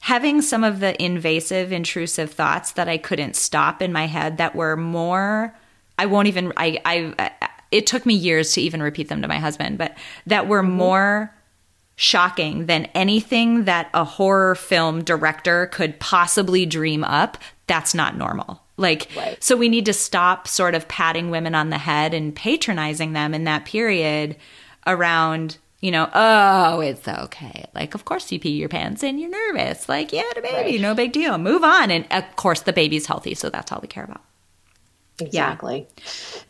Speaker 2: Having some of the invasive, intrusive thoughts that I couldn't stop in my head that were more, I won't even, I, I, it took me years to even repeat them to my husband, but that were more shocking than anything that a horror film director could possibly dream up. That's not normal. Like, right. so we need to stop sort of patting women on the head and patronizing them in that period around, you know, oh, it's okay. Like, of course you pee your pants and you're nervous. Like, yeah, the baby, right. no big deal. Move on. And of course the baby's healthy. So that's all we care about.
Speaker 1: Exactly.
Speaker 2: Yeah.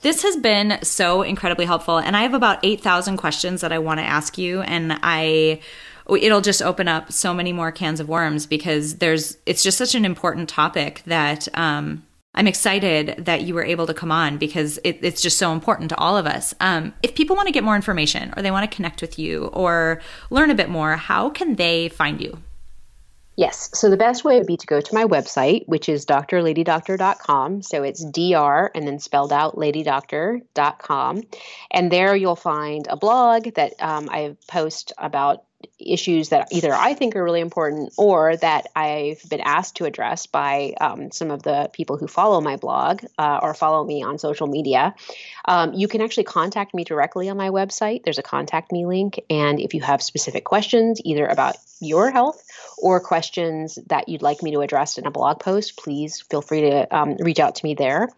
Speaker 2: This has been so incredibly helpful. And I have about 8,000 questions that I want to ask you. And I, it'll just open up so many more cans of worms because there's, it's just such an important topic that, um, I'm excited that you were able to come on because it, it's just so important to all of us. Um, if people want to get more information or they want to connect with you or learn a bit more, how can they find you?
Speaker 1: Yes. So the best way would be to go to my website, which is drladydoctor.com. So it's dr and then spelled out ladydoctor.com. And there you'll find a blog that um, I post about issues that either I think are really important or that I've been asked to address by um, some of the people who follow my blog uh, or follow me on social media. Um, you can actually contact me directly on my website. There's a contact me link. And if you have specific questions, either about your health or questions that you'd like me to address in a blog post, please feel free to um, reach out to me there.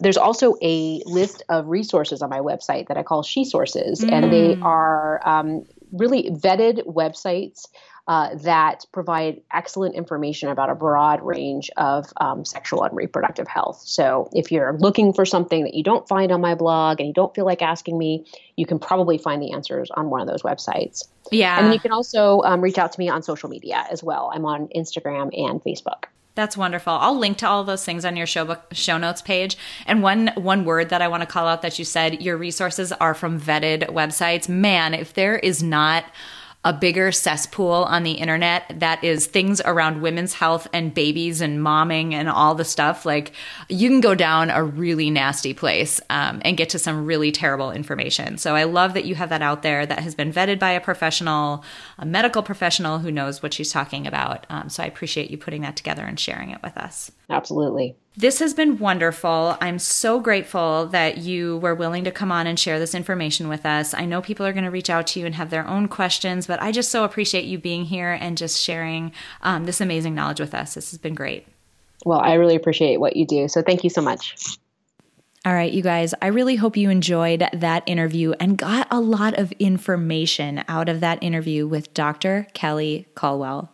Speaker 1: There's also a list of resources on my website that I call She Sources, mm. and they mm. are um, really vetted websites uh, that provide excellent information about a broad range of um, sexual and reproductive health. So, if you're looking for something that you don't find on my blog and you don't feel like asking me, you can probably find the answers on one of those websites.
Speaker 2: Yeah.
Speaker 1: And you can also um, reach out to me on social media as well. I'm on Instagram and Facebook.
Speaker 2: That's wonderful. I'll link to all those things on your show book, show notes page. And one one word that I want to call out that you said your resources are from vetted websites. Man, if there is not a bigger cesspool on the internet that is things around women's health and babies and momming and all the stuff. Like you can go down a really nasty place um, and get to some really terrible information. So I love that you have that out there that has been vetted by a professional, a medical professional who knows what she's talking about. Um, so I appreciate you putting that together and sharing it with us.
Speaker 1: Absolutely.
Speaker 2: This has been wonderful. I'm so grateful that you were willing to come on and share this information with us. I know people are going to reach out to you and have their own questions, but I just so appreciate you being here and just sharing um, this amazing knowledge with us. This has been great.
Speaker 1: Well, I really appreciate what you do. So thank you so much.
Speaker 2: All right, you guys, I really hope you enjoyed that interview and got a lot of information out of that interview with Dr. Kelly Culwell.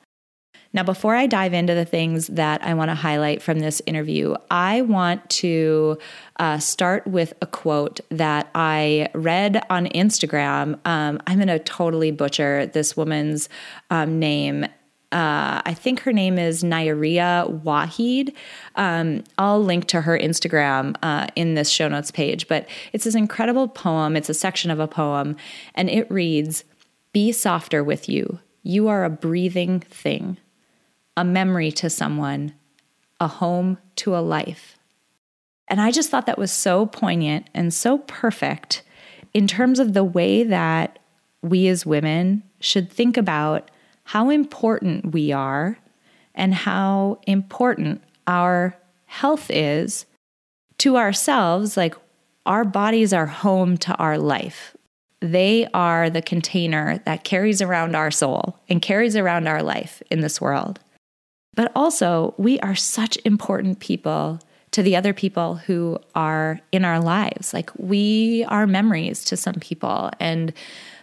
Speaker 2: Now, before I dive into the things that I want to highlight from this interview, I want to uh, start with a quote that I read on Instagram. Um, I'm going to totally butcher this woman's um, name. Uh, I think her name is Nayyirah Waheed. Um, I'll link to her Instagram uh, in this show notes page, but it's this incredible poem. It's a section of a poem, and it reads Be softer with you. You are a breathing thing a memory to someone, a home to a life. And I just thought that was so poignant and so perfect in terms of the way that we as women should think about how important we are and how important our health is to ourselves. Like our bodies are home to our life. They are the container that carries around our soul and carries around our life in this world. But also, we are such important people to the other people who are in our lives. Like we are memories to some people and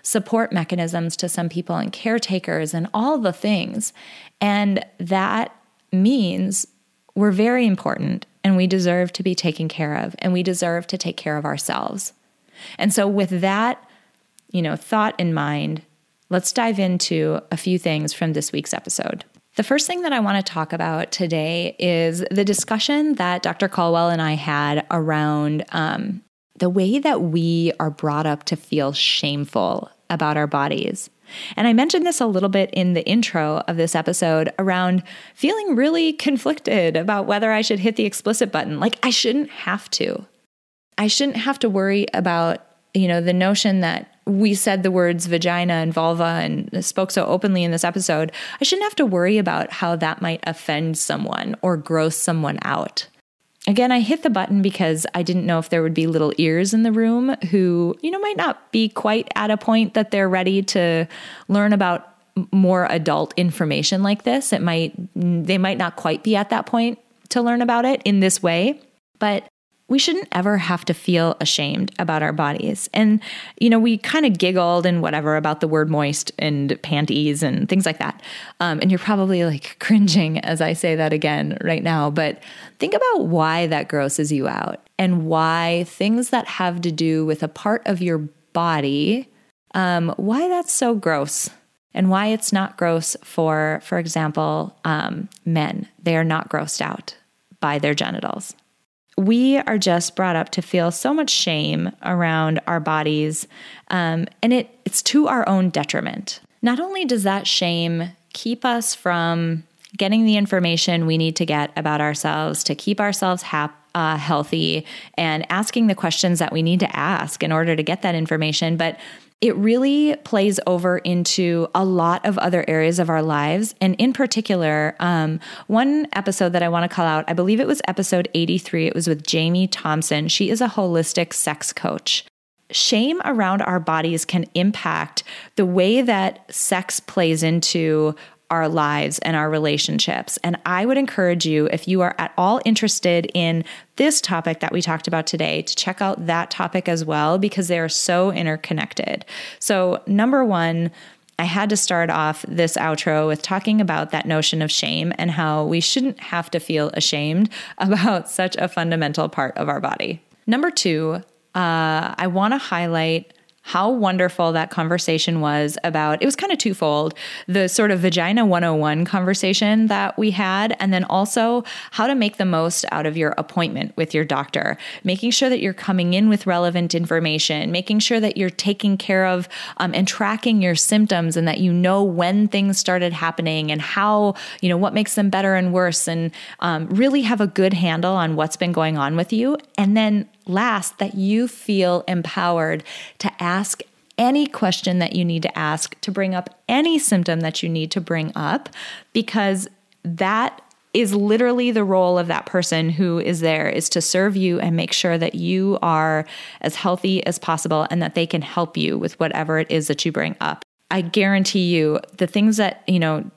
Speaker 2: support mechanisms to some people and caretakers and all the things. And that means we're very important and we deserve to be taken care of and we deserve to take care of ourselves. And so with that, you know, thought in mind, let's dive into a few things from this week's episode. The first thing that I want to talk about today is the discussion that Dr. Culwell and I had around um, the way that we are brought up to feel shameful about our bodies. And I mentioned this a little bit in the intro of this episode around feeling really conflicted about whether I should hit the explicit button. Like, I shouldn't have to. I shouldn't have to worry about, you know, the notion that we said the words vagina and vulva and spoke so openly in this episode. I shouldn't have to worry about how that might offend someone or gross someone out. Again, I hit the button because I didn't know if there would be little ears in the room who, you know, might not be quite at a point that they're ready to learn about more adult information like this. It might they might not quite be at that point to learn about it in this way, but we shouldn't ever have to feel ashamed about our bodies. And, you know, we kind of giggled and whatever about the word moist and panties and things like that. Um, and you're probably like cringing as I say that again right now. But think about why that grosses you out and why things that have to do with a part of your body, um, why that's so gross and why it's not gross for, for example, um, men. They are not grossed out by their genitals we are just brought up to feel so much shame around our bodies, um, and it, it's to our own detriment. Not only does that shame keep us from getting the information we need to get about ourselves to keep ourselves happy. Uh, healthy and asking the questions that we need to ask in order to get that information. But it really plays over into a lot of other areas of our lives. And in particular, um, one episode that I want to call out, I believe it was episode 83, it was with Jamie Thompson. She is a holistic sex coach. Shame around our bodies can impact the way that sex plays into our lives and our relationships. And I would encourage you, if you are at all interested in this topic that we talked about today, to check out that topic as well because they are so interconnected. So, number one, I had to start off this outro with talking about that notion of shame and how we shouldn't have to feel ashamed about such a fundamental part of our body. Number two, uh, I want to highlight how wonderful that conversation was about it was kind of twofold. The sort of vagina 101 conversation that we had and then also how to make the most out of your appointment with your doctor. Making sure that you're coming in with relevant information making sure that you're taking care of um, and tracking your symptoms and that you know when things started happening and how you know what makes them better and worse and um, really have a good handle on what's been going on with you. And then last, that you feel empowered to ask any question that you need to ask, to bring up any symptom that you need to bring up, because that is literally the role of that person who is there is to serve you and make sure that you are as healthy as possible and that they can help you with whatever it is that you bring up. I guarantee you the things that, you know,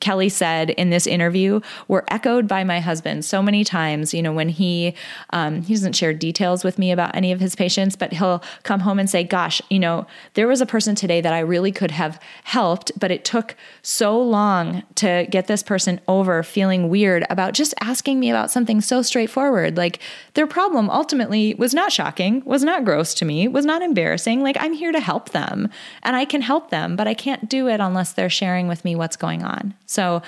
Speaker 2: Kelly said in this interview were echoed by my husband so many times. You know, when he um, he doesn't share details with me about any of his patients, but he'll come home and say, "Gosh, you know, there was a person today that I really could have helped, but it took so long to get this person over feeling weird about just asking me about something so straightforward. Like their problem ultimately was not shocking, was not gross to me, was not embarrassing. Like I'm here to help them, and I can help them, but I can't do it unless they're sharing with me what's going on." On. So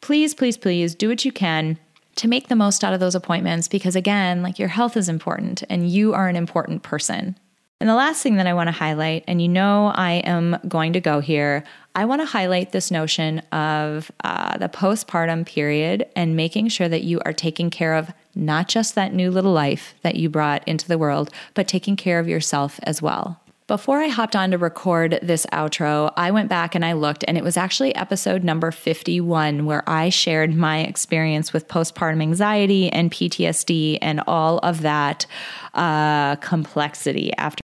Speaker 2: please, please, please do what you can to make the most out of those appointments because, again, like your health is important and you are an important person. And the last thing that I want to highlight, and you know I am going to go here, I want to highlight this notion of uh, the postpartum period and making sure that you are taking care of not just that new little life that you brought into the world, but taking care of yourself as well. Before I hopped on to record this outro, I went back and I looked, and it was actually episode number 51 where I shared my experience with postpartum anxiety and PTSD and all of that uh, complexity after